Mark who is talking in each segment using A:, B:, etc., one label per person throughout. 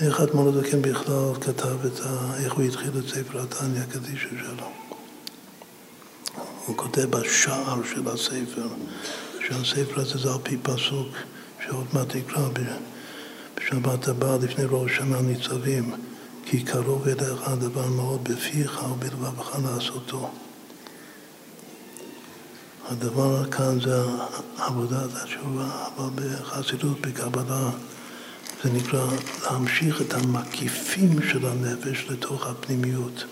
A: איך אדמון הזקן בכלל כתב את ה... איך הוא התחיל את ספר התניא הקדישה שלו. הוא כותב בשער של הספר, שהספר הזה זה על פי פסוק שעוד מעט נקרא בשבת הבאה לפני ראש שנה ניצבים, כי קרוב אליך הדבר מאוד בפיך ובלבבך לעשותו. הדבר כאן זה עבודת התשובה, אבל בחסידות, בקבלה, זה נקרא להמשיך את המקיפים של הנפש לתוך הפנימיות.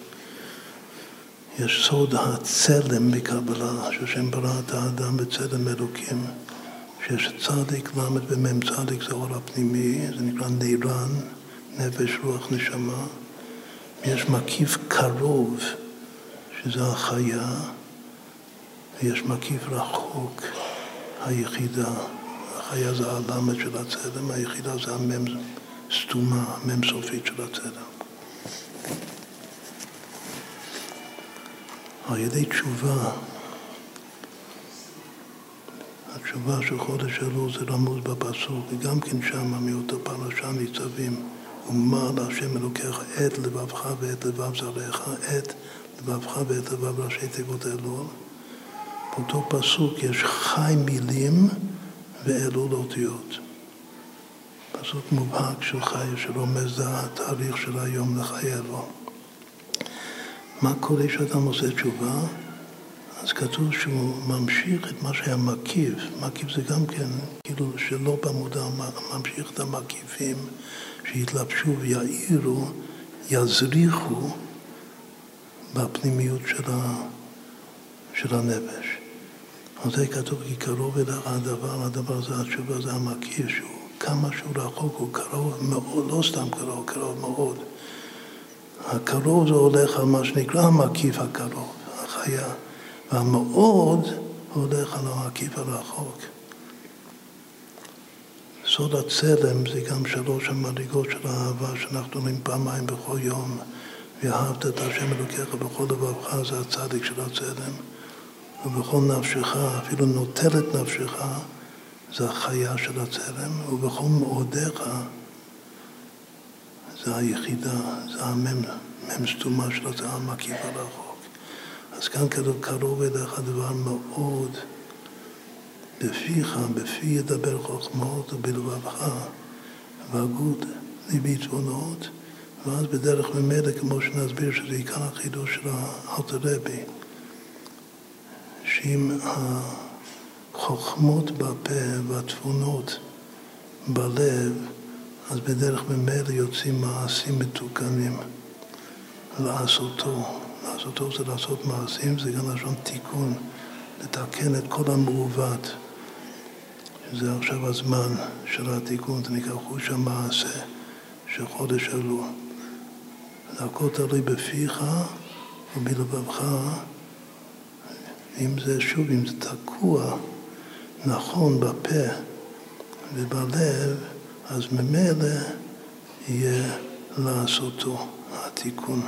A: יש סוד הצלם בקבלה, שהשם ברא את האדם בצלם אלוקים, שיש צדיק ל' ומ"ם צדיק זה אור הפנימי, זה נקרא נירן, נפש, רוח, נשמה. יש מקיף קרוב, שזה החיה, ויש מקיף רחוק, היחידה. החיה זה הלמד של הצלם, היחידה זה המ"ם סתומה, המ"ם סופית של הצלם. על ידי תשובה, התשובה של חודש אלול זה רמוז בפסוק, וגם כן שמה מאותו פרשה ניצבים, ומה להשם אלוקיך את לבבך ואת לבב זרעך, את לבבך ואת לבב ראשי תיבות אלול. באותו פסוק יש חי מילים ואלול אותיות. פסוק מובהק של חי שרומז התאריך של היום לחיי אלול. מה קורה כשאדם עושה תשובה? אז כתוב שהוא ממשיך את מה שהיה מקיף. מקיף זה גם כן, כאילו שלא במודע, ממשיך את המקיפים שיתלבשו ויעירו, יזריחו בפנימיות של, ה, של הנפש. על זה כתוב כי קרוב אליך הדבר, הדבר זה התשובה, זה המקיף, שהוא כמה שהוא רחוק, הוא קרוב מאוד, לא סתם קרוב, קרוב מאוד. הקרוב זה הולך על מה שנקרא המקיף הקרוב, החיה, והמאוד הולך על המקיף הרחוק. סוד הצלם זה גם שלוש המדרגות של האהבה שאנחנו אומרים פעמיים בכל יום. ואהבת את השם אלוקיך בכל לבבך, זה הצדיק של הצלם. ובכל נפשך, אפילו נוטל את נפשך, זה החיה של הצלם. ובכל מאודיך, זה היחידה, זה המם, מם סתומה של זה המקיף הרחוק. אז כאן כתוב קרוב אליך דבר מאוד בפיך, בפי ידבר חוכמות ובלבבך והגות ליבי תבונות ואז בדרך ממילא, כמו שנסביר, שזה עיקר החידוש של האלתרבי, שאם החוכמות בפה והתבונות בלב אז בדרך ממילא יוצאים מעשים מתוקנים לעשותו. לעשותו זה לעשות מעשים, זה גם לשון תיקון, לתקן את כל המעוות. שזה עכשיו הזמן של התיקון, זה נקרא חוש המעשה של חודש אלול. זה הכל תלוי בפיך ובלבבך. אם זה, שוב, אם זה תקוע נכון בפה ובלב, אז ממילא יהיה לעשותו התיקון.